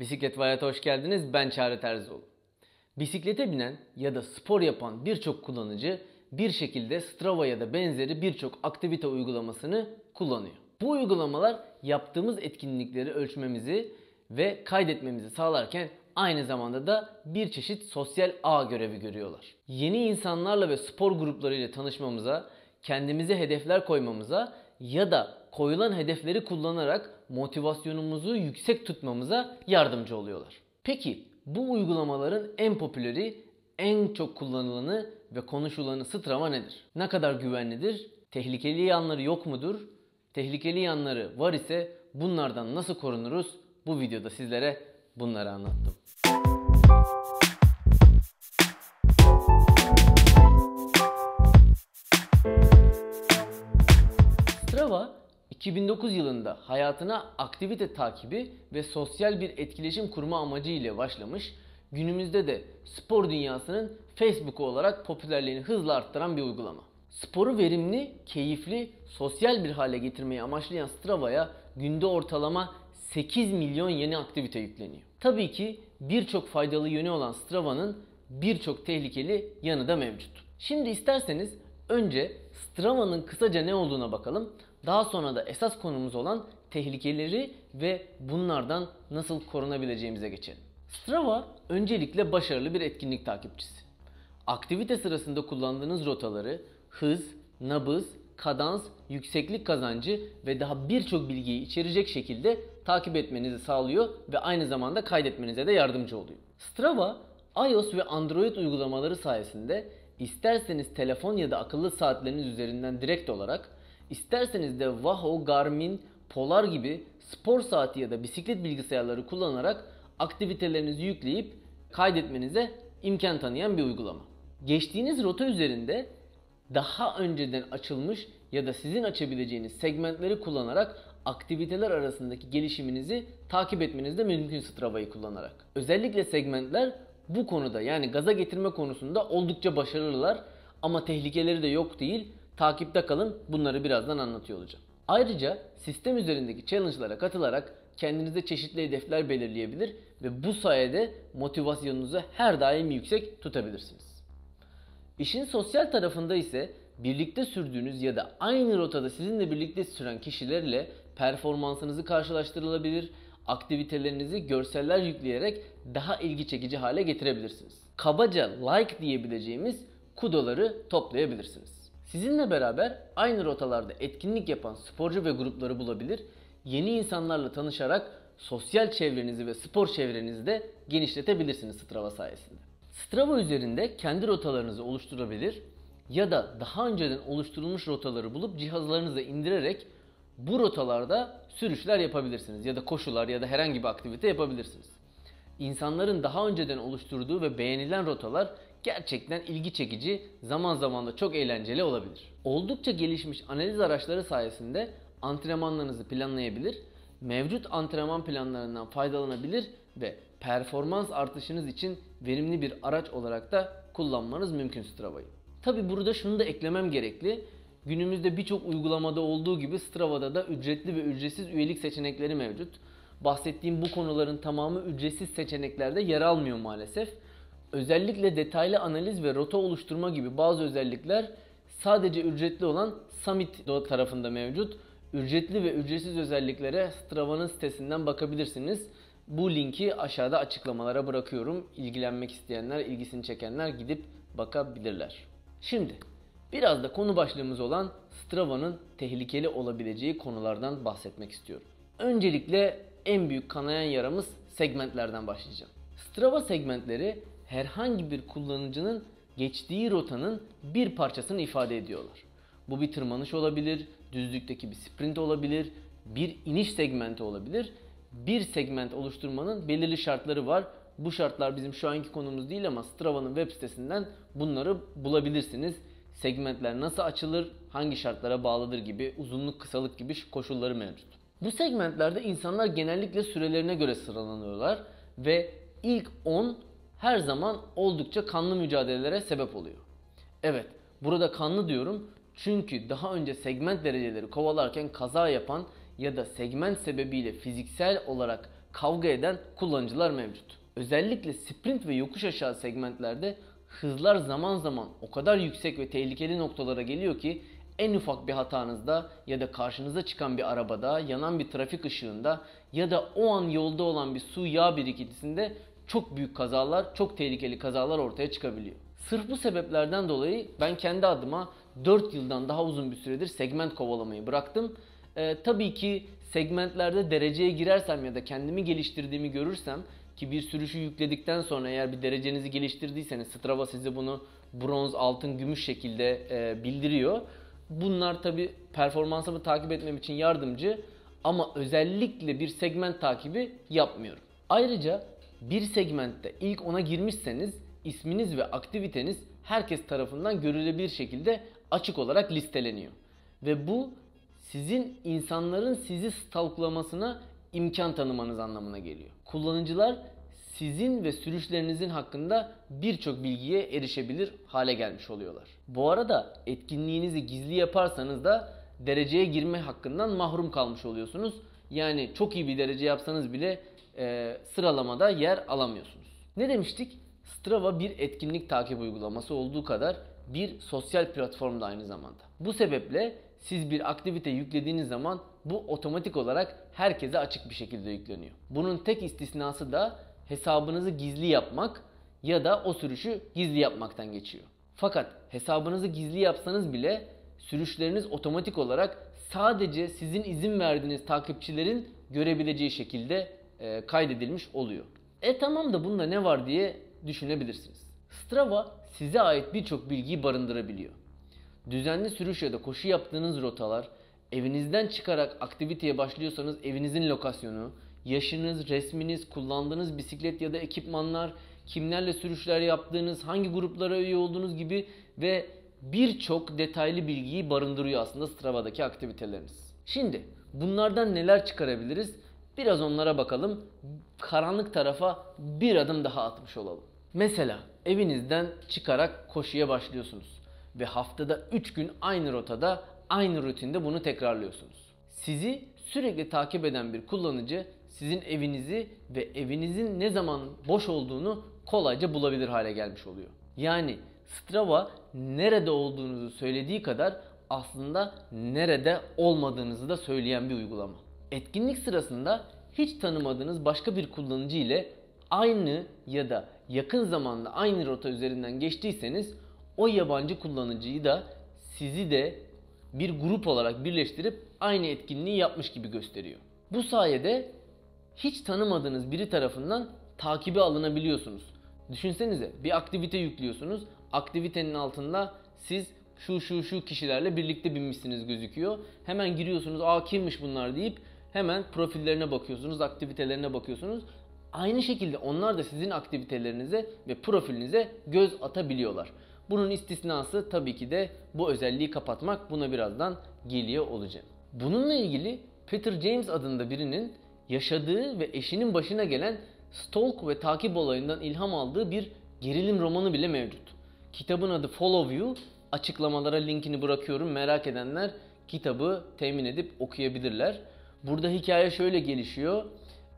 Bisiklet ve Hayat'a hoş geldiniz. Ben Çağrı Terzioğlu. Bisiklete binen ya da spor yapan birçok kullanıcı bir şekilde Strava ya da benzeri birçok aktivite uygulamasını kullanıyor. Bu uygulamalar yaptığımız etkinlikleri ölçmemizi ve kaydetmemizi sağlarken aynı zamanda da bir çeşit sosyal ağ görevi görüyorlar. Yeni insanlarla ve spor gruplarıyla tanışmamıza, kendimize hedefler koymamıza ya da koyulan hedefleri kullanarak motivasyonumuzu yüksek tutmamıza yardımcı oluyorlar. Peki bu uygulamaların en popüleri, en çok kullanılanı ve konuşulanı Strava nedir? Ne kadar güvenlidir? Tehlikeli yanları yok mudur? Tehlikeli yanları var ise bunlardan nasıl korunuruz? Bu videoda sizlere bunları anlattım. Strava 2009 yılında hayatına aktivite takibi ve sosyal bir etkileşim kurma amacı ile başlamış, günümüzde de spor dünyasının Facebook'u olarak popülerliğini hızla arttıran bir uygulama. Sporu verimli, keyifli, sosyal bir hale getirmeyi amaçlayan Strava'ya günde ortalama 8 milyon yeni aktivite yükleniyor. Tabii ki birçok faydalı yönü olan Strava'nın birçok tehlikeli yanı da mevcut. Şimdi isterseniz önce Strava'nın kısaca ne olduğuna bakalım. Daha sonra da esas konumuz olan tehlikeleri ve bunlardan nasıl korunabileceğimize geçelim. Strava öncelikle başarılı bir etkinlik takipçisi. Aktivite sırasında kullandığınız rotaları hız, nabız, kadans, yükseklik kazancı ve daha birçok bilgiyi içerecek şekilde takip etmenizi sağlıyor ve aynı zamanda kaydetmenize de yardımcı oluyor. Strava, iOS ve Android uygulamaları sayesinde isterseniz telefon ya da akıllı saatleriniz üzerinden direkt olarak, isterseniz de Wahoo, Garmin, Polar gibi spor saati ya da bisiklet bilgisayarları kullanarak aktivitelerinizi yükleyip kaydetmenize imkan tanıyan bir uygulama. Geçtiğiniz rota üzerinde daha önceden açılmış ya da sizin açabileceğiniz segmentleri kullanarak aktiviteler arasındaki gelişiminizi takip etmeniz de mümkün Strava'yı kullanarak. Özellikle segmentler bu konuda yani gaza getirme konusunda oldukça başarılılar ama tehlikeleri de yok değil. Takipte kalın. Bunları birazdan anlatıyor olacağım. Ayrıca sistem üzerindeki challenge'lara katılarak kendinize çeşitli hedefler belirleyebilir ve bu sayede motivasyonunuzu her daim yüksek tutabilirsiniz. İşin sosyal tarafında ise birlikte sürdüğünüz ya da aynı rotada sizinle birlikte süren kişilerle performansınızı karşılaştırılabilir, aktivitelerinizi görseller yükleyerek daha ilgi çekici hale getirebilirsiniz. Kabaca like diyebileceğimiz kudoları toplayabilirsiniz. Sizinle beraber aynı rotalarda etkinlik yapan sporcu ve grupları bulabilir, yeni insanlarla tanışarak sosyal çevrenizi ve spor çevrenizi de genişletebilirsiniz Strava sayesinde. Strava üzerinde kendi rotalarınızı oluşturabilir ya da daha önceden oluşturulmuş rotaları bulup cihazlarınıza indirerek bu rotalarda sürüşler yapabilirsiniz ya da koşular ya da herhangi bir aktivite yapabilirsiniz. İnsanların daha önceden oluşturduğu ve beğenilen rotalar gerçekten ilgi çekici, zaman zaman da çok eğlenceli olabilir. Oldukça gelişmiş analiz araçları sayesinde antrenmanlarınızı planlayabilir, mevcut antrenman planlarından faydalanabilir ve performans artışınız için verimli bir araç olarak da kullanmanız mümkün Strava'yı. Tabi burada şunu da eklemem gerekli. Günümüzde birçok uygulamada olduğu gibi Strava'da da ücretli ve ücretsiz üyelik seçenekleri mevcut. Bahsettiğim bu konuların tamamı ücretsiz seçeneklerde yer almıyor maalesef. Özellikle detaylı analiz ve rota oluşturma gibi bazı özellikler sadece ücretli olan Summit tarafında mevcut. Ücretli ve ücretsiz özelliklere Strava'nın sitesinden bakabilirsiniz. Bu linki aşağıda açıklamalara bırakıyorum. İlgilenmek isteyenler, ilgisini çekenler gidip bakabilirler. Şimdi biraz da konu başlığımız olan Strava'nın tehlikeli olabileceği konulardan bahsetmek istiyorum. Öncelikle en büyük kanayan yaramız segmentlerden başlayacağım. Strava segmentleri herhangi bir kullanıcının geçtiği rotanın bir parçasını ifade ediyorlar. Bu bir tırmanış olabilir, düzlükteki bir sprint olabilir, bir iniş segmenti olabilir. Bir segment oluşturmanın belirli şartları var. Bu şartlar bizim şu anki konumuz değil ama Strava'nın web sitesinden bunları bulabilirsiniz. Segmentler nasıl açılır, hangi şartlara bağlıdır gibi, uzunluk, kısalık gibi koşulları mevcut. Bu segmentlerde insanlar genellikle sürelerine göre sıralanıyorlar ve ilk 10 her zaman oldukça kanlı mücadelelere sebep oluyor. Evet, burada kanlı diyorum çünkü daha önce segment dereceleri kovalarken kaza yapan ya da segment sebebiyle fiziksel olarak kavga eden kullanıcılar mevcut. Özellikle sprint ve yokuş aşağı segmentlerde hızlar zaman zaman o kadar yüksek ve tehlikeli noktalara geliyor ki en ufak bir hatanızda ya da karşınıza çıkan bir arabada, yanan bir trafik ışığında ya da o an yolda olan bir su yağ birikintisinde çok büyük kazalar, çok tehlikeli kazalar ortaya çıkabiliyor. Sırf bu sebeplerden dolayı ben kendi adıma 4 yıldan daha uzun bir süredir segment kovalamayı bıraktım. Ee, tabii ki segmentlerde dereceye girersem ya da kendimi geliştirdiğimi görürsem ki bir sürüşü yükledikten sonra eğer bir derecenizi geliştirdiyseniz Strava size bunu bronz, altın, gümüş şekilde e, bildiriyor. Bunlar tabi performansımı takip etmem için yardımcı ama özellikle bir segment takibi yapmıyorum. Ayrıca bir segmentte ilk ona girmişseniz isminiz ve aktiviteniz herkes tarafından görülebilir şekilde açık olarak listeleniyor. Ve bu sizin insanların sizi stalklamasına imkan tanımanız anlamına geliyor. Kullanıcılar sizin ve sürüşlerinizin hakkında birçok bilgiye erişebilir hale gelmiş oluyorlar. Bu arada etkinliğinizi gizli yaparsanız da dereceye girme hakkından mahrum kalmış oluyorsunuz. Yani çok iyi bir derece yapsanız bile e, sıralamada yer alamıyorsunuz. Ne demiştik? Strava bir etkinlik takip uygulaması olduğu kadar bir sosyal platform da aynı zamanda. Bu sebeple siz bir aktivite yüklediğiniz zaman bu otomatik olarak herkese açık bir şekilde yükleniyor. Bunun tek istisnası da hesabınızı gizli yapmak ya da o sürüşü gizli yapmaktan geçiyor. Fakat hesabınızı gizli yapsanız bile sürüşleriniz otomatik olarak sadece sizin izin verdiğiniz takipçilerin görebileceği şekilde e, kaydedilmiş oluyor. E tamam da bunda ne var diye düşünebilirsiniz. Strava size ait birçok bilgiyi barındırabiliyor. Düzenli sürüş ya da koşu yaptığınız rotalar, evinizden çıkarak aktiviteye başlıyorsanız evinizin lokasyonu, yaşınız, resminiz, kullandığınız bisiklet ya da ekipmanlar, kimlerle sürüşler yaptığınız, hangi gruplara üye olduğunuz gibi ve birçok detaylı bilgiyi barındırıyor aslında Strava'daki aktiviteleriniz. Şimdi bunlardan neler çıkarabiliriz? Biraz onlara bakalım. Karanlık tarafa bir adım daha atmış olalım. Mesela evinizden çıkarak koşuya başlıyorsunuz ve haftada 3 gün aynı rotada, aynı rutinde bunu tekrarlıyorsunuz. Sizi sürekli takip eden bir kullanıcı sizin evinizi ve evinizin ne zaman boş olduğunu kolayca bulabilir hale gelmiş oluyor. Yani Strava nerede olduğunuzu söylediği kadar aslında nerede olmadığınızı da söyleyen bir uygulama. Etkinlik sırasında hiç tanımadığınız başka bir kullanıcı ile aynı ya da yakın zamanda aynı rota üzerinden geçtiyseniz o yabancı kullanıcıyı da sizi de bir grup olarak birleştirip aynı etkinliği yapmış gibi gösteriyor. Bu sayede hiç tanımadığınız biri tarafından takibi alınabiliyorsunuz. Düşünsenize bir aktivite yüklüyorsunuz. Aktivitenin altında siz şu şu şu kişilerle birlikte binmişsiniz gözüküyor. Hemen giriyorsunuz aa kimmiş bunlar deyip hemen profillerine bakıyorsunuz, aktivitelerine bakıyorsunuz. Aynı şekilde onlar da sizin aktivitelerinize ve profilinize göz atabiliyorlar. Bunun istisnası tabii ki de bu özelliği kapatmak. Buna birazdan geliyor olacağım. Bununla ilgili Peter James adında birinin yaşadığı ve eşinin başına gelen stalk ve takip olayından ilham aldığı bir gerilim romanı bile mevcut. Kitabın adı Follow You. Açıklamalara linkini bırakıyorum. Merak edenler kitabı temin edip okuyabilirler. Burada hikaye şöyle gelişiyor.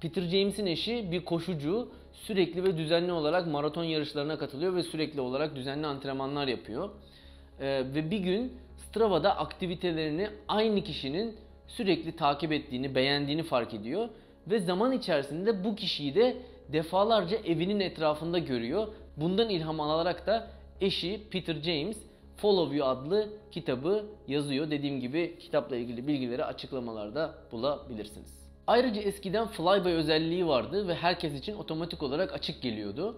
Peter James'in eşi bir koşucu sürekli ve düzenli olarak maraton yarışlarına katılıyor ve sürekli olarak düzenli antrenmanlar yapıyor. Ee, ve bir gün Strava'da aktivitelerini aynı kişinin sürekli takip ettiğini, beğendiğini fark ediyor ve zaman içerisinde bu kişiyi de defalarca evinin etrafında görüyor. Bundan ilham alarak da eşi Peter James Follow You adlı kitabı yazıyor. Dediğim gibi kitapla ilgili bilgileri açıklamalarda bulabilirsiniz. Ayrıca eskiden Flyby özelliği vardı ve herkes için otomatik olarak açık geliyordu.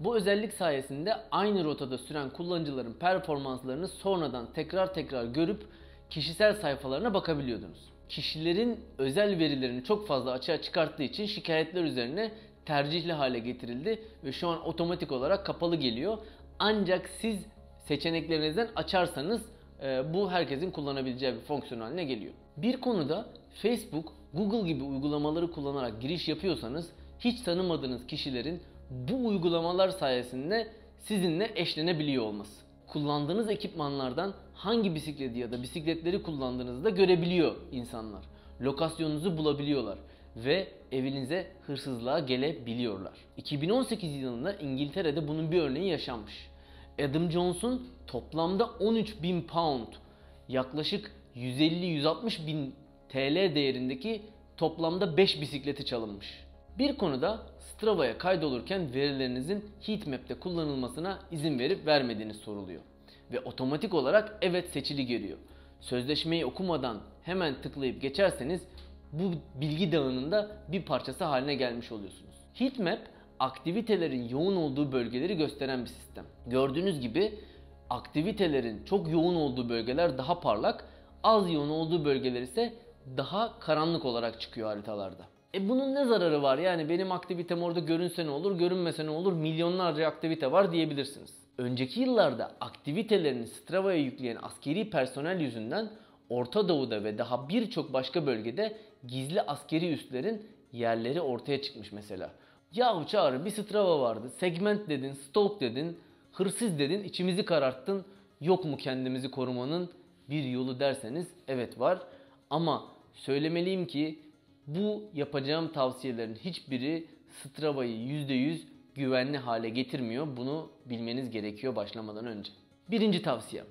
Bu özellik sayesinde aynı rotada süren kullanıcıların performanslarını sonradan tekrar tekrar görüp kişisel sayfalarına bakabiliyordunuz. Kişilerin özel verilerini çok fazla açığa çıkarttığı için şikayetler üzerine tercihli hale getirildi ve şu an otomatik olarak kapalı geliyor. Ancak siz seçeneklerinizden açarsanız e, bu herkesin kullanabileceği bir fonksiyon haline geliyor. Bir konuda Facebook, Google gibi uygulamaları kullanarak giriş yapıyorsanız hiç tanımadığınız kişilerin bu uygulamalar sayesinde sizinle eşlenebiliyor olması. Kullandığınız ekipmanlardan hangi bisikleti ya da bisikletleri kullandığınızı da görebiliyor insanlar. Lokasyonunuzu bulabiliyorlar. ve evinize hırsızlığa gelebiliyorlar. 2018 yılında İngiltere'de bunun bir örneği yaşanmış. Adam Jones'un toplamda 13 bin pound yaklaşık 150-160 bin TL değerindeki toplamda 5 bisikleti çalınmış. Bir konuda Strava'ya kaydolurken verilerinizin heatmap'te kullanılmasına izin verip vermediğiniz soruluyor. Ve otomatik olarak evet seçili geliyor. Sözleşmeyi okumadan hemen tıklayıp geçerseniz bu bilgi dağınında bir parçası haline gelmiş oluyorsunuz. Heatmap aktivitelerin yoğun olduğu bölgeleri gösteren bir sistem. Gördüğünüz gibi aktivitelerin çok yoğun olduğu bölgeler daha parlak, az yoğun olduğu bölgeler ise daha karanlık olarak çıkıyor haritalarda. E bunun ne zararı var? Yani benim aktivitem orada görünse ne olur, görünmese ne olur? Milyonlarca aktivite var diyebilirsiniz. Önceki yıllarda aktivitelerini Strava'ya yükleyen askeri personel yüzünden Orta Doğu'da ve daha birçok başka bölgede gizli askeri üslerin yerleri ortaya çıkmış mesela. Yahu çağrı bir Strava vardı. Segment dedin, stalk dedin, hırsız dedin, içimizi kararttın. Yok mu kendimizi korumanın bir yolu derseniz evet var. Ama söylemeliyim ki bu yapacağım tavsiyelerin hiçbiri Strava'yı %100 güvenli hale getirmiyor. Bunu bilmeniz gerekiyor başlamadan önce. Birinci tavsiyem.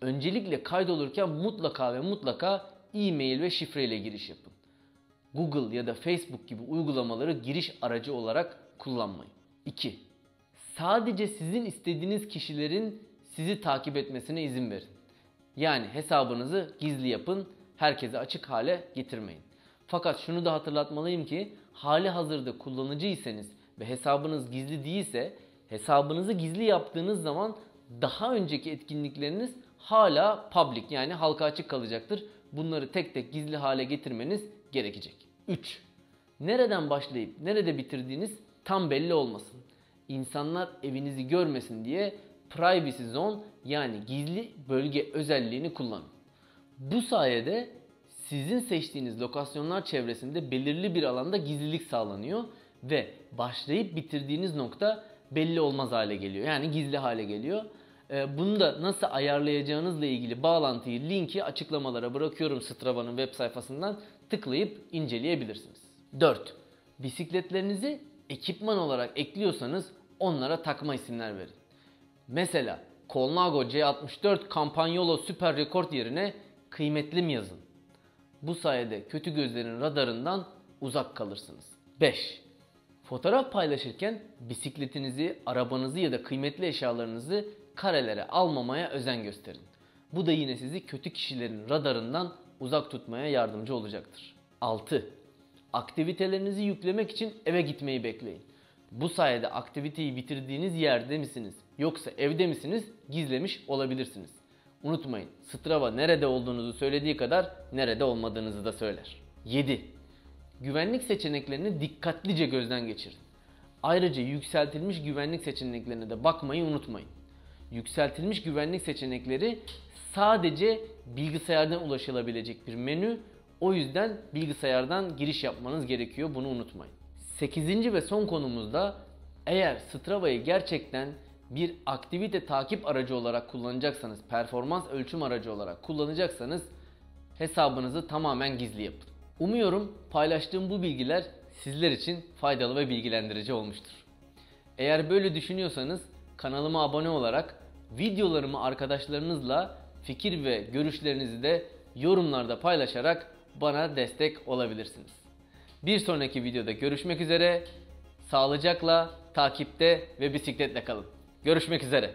Öncelikle kaydolurken mutlaka ve mutlaka e-mail ve şifreyle giriş yapın. Google ya da Facebook gibi uygulamaları giriş aracı olarak kullanmayın. 2. Sadece sizin istediğiniz kişilerin sizi takip etmesine izin verin. Yani hesabınızı gizli yapın, herkese açık hale getirmeyin. Fakat şunu da hatırlatmalıyım ki hali hazırda kullanıcıysanız ve hesabınız gizli değilse hesabınızı gizli yaptığınız zaman daha önceki etkinlikleriniz hala public yani halka açık kalacaktır. Bunları tek tek gizli hale getirmeniz gerekecek. 3. Nereden başlayıp nerede bitirdiğiniz tam belli olmasın. İnsanlar evinizi görmesin diye privacy zone yani gizli bölge özelliğini kullanın. Bu sayede sizin seçtiğiniz lokasyonlar çevresinde belirli bir alanda gizlilik sağlanıyor ve başlayıp bitirdiğiniz nokta belli olmaz hale geliyor. Yani gizli hale geliyor. Ee, bunu da nasıl ayarlayacağınızla ilgili bağlantıyı, linki açıklamalara bırakıyorum Strava'nın web sayfasından tıklayıp inceleyebilirsiniz. 4. Bisikletlerinizi ekipman olarak ekliyorsanız onlara takma isimler verin. Mesela Colnago C64 Campagnolo Super Rekord yerine kıymetlim yazın. Bu sayede kötü gözlerin radarından uzak kalırsınız. 5. Fotoğraf paylaşırken bisikletinizi, arabanızı ya da kıymetli eşyalarınızı karelere almamaya özen gösterin. Bu da yine sizi kötü kişilerin radarından uzak tutmaya yardımcı olacaktır. 6. Aktivitelerinizi yüklemek için eve gitmeyi bekleyin. Bu sayede aktiviteyi bitirdiğiniz yerde misiniz yoksa evde misiniz gizlemiş olabilirsiniz. Unutmayın Strava nerede olduğunuzu söylediği kadar nerede olmadığınızı da söyler. 7. Güvenlik seçeneklerini dikkatlice gözden geçirin. Ayrıca yükseltilmiş güvenlik seçeneklerine de bakmayı unutmayın. Yükseltilmiş güvenlik seçenekleri sadece bilgisayardan ulaşılabilecek bir menü. O yüzden bilgisayardan giriş yapmanız gerekiyor. Bunu unutmayın. 8. ve son konumuzda eğer Strava'yı gerçekten bir aktivite takip aracı olarak kullanacaksanız, performans ölçüm aracı olarak kullanacaksanız hesabınızı tamamen gizli yapın. Umuyorum paylaştığım bu bilgiler sizler için faydalı ve bilgilendirici olmuştur. Eğer böyle düşünüyorsanız kanalıma abone olarak videolarımı arkadaşlarınızla fikir ve görüşlerinizi de yorumlarda paylaşarak bana destek olabilirsiniz. Bir sonraki videoda görüşmek üzere. Sağlıcakla, takipte ve bisikletle kalın. Görüşmek üzere.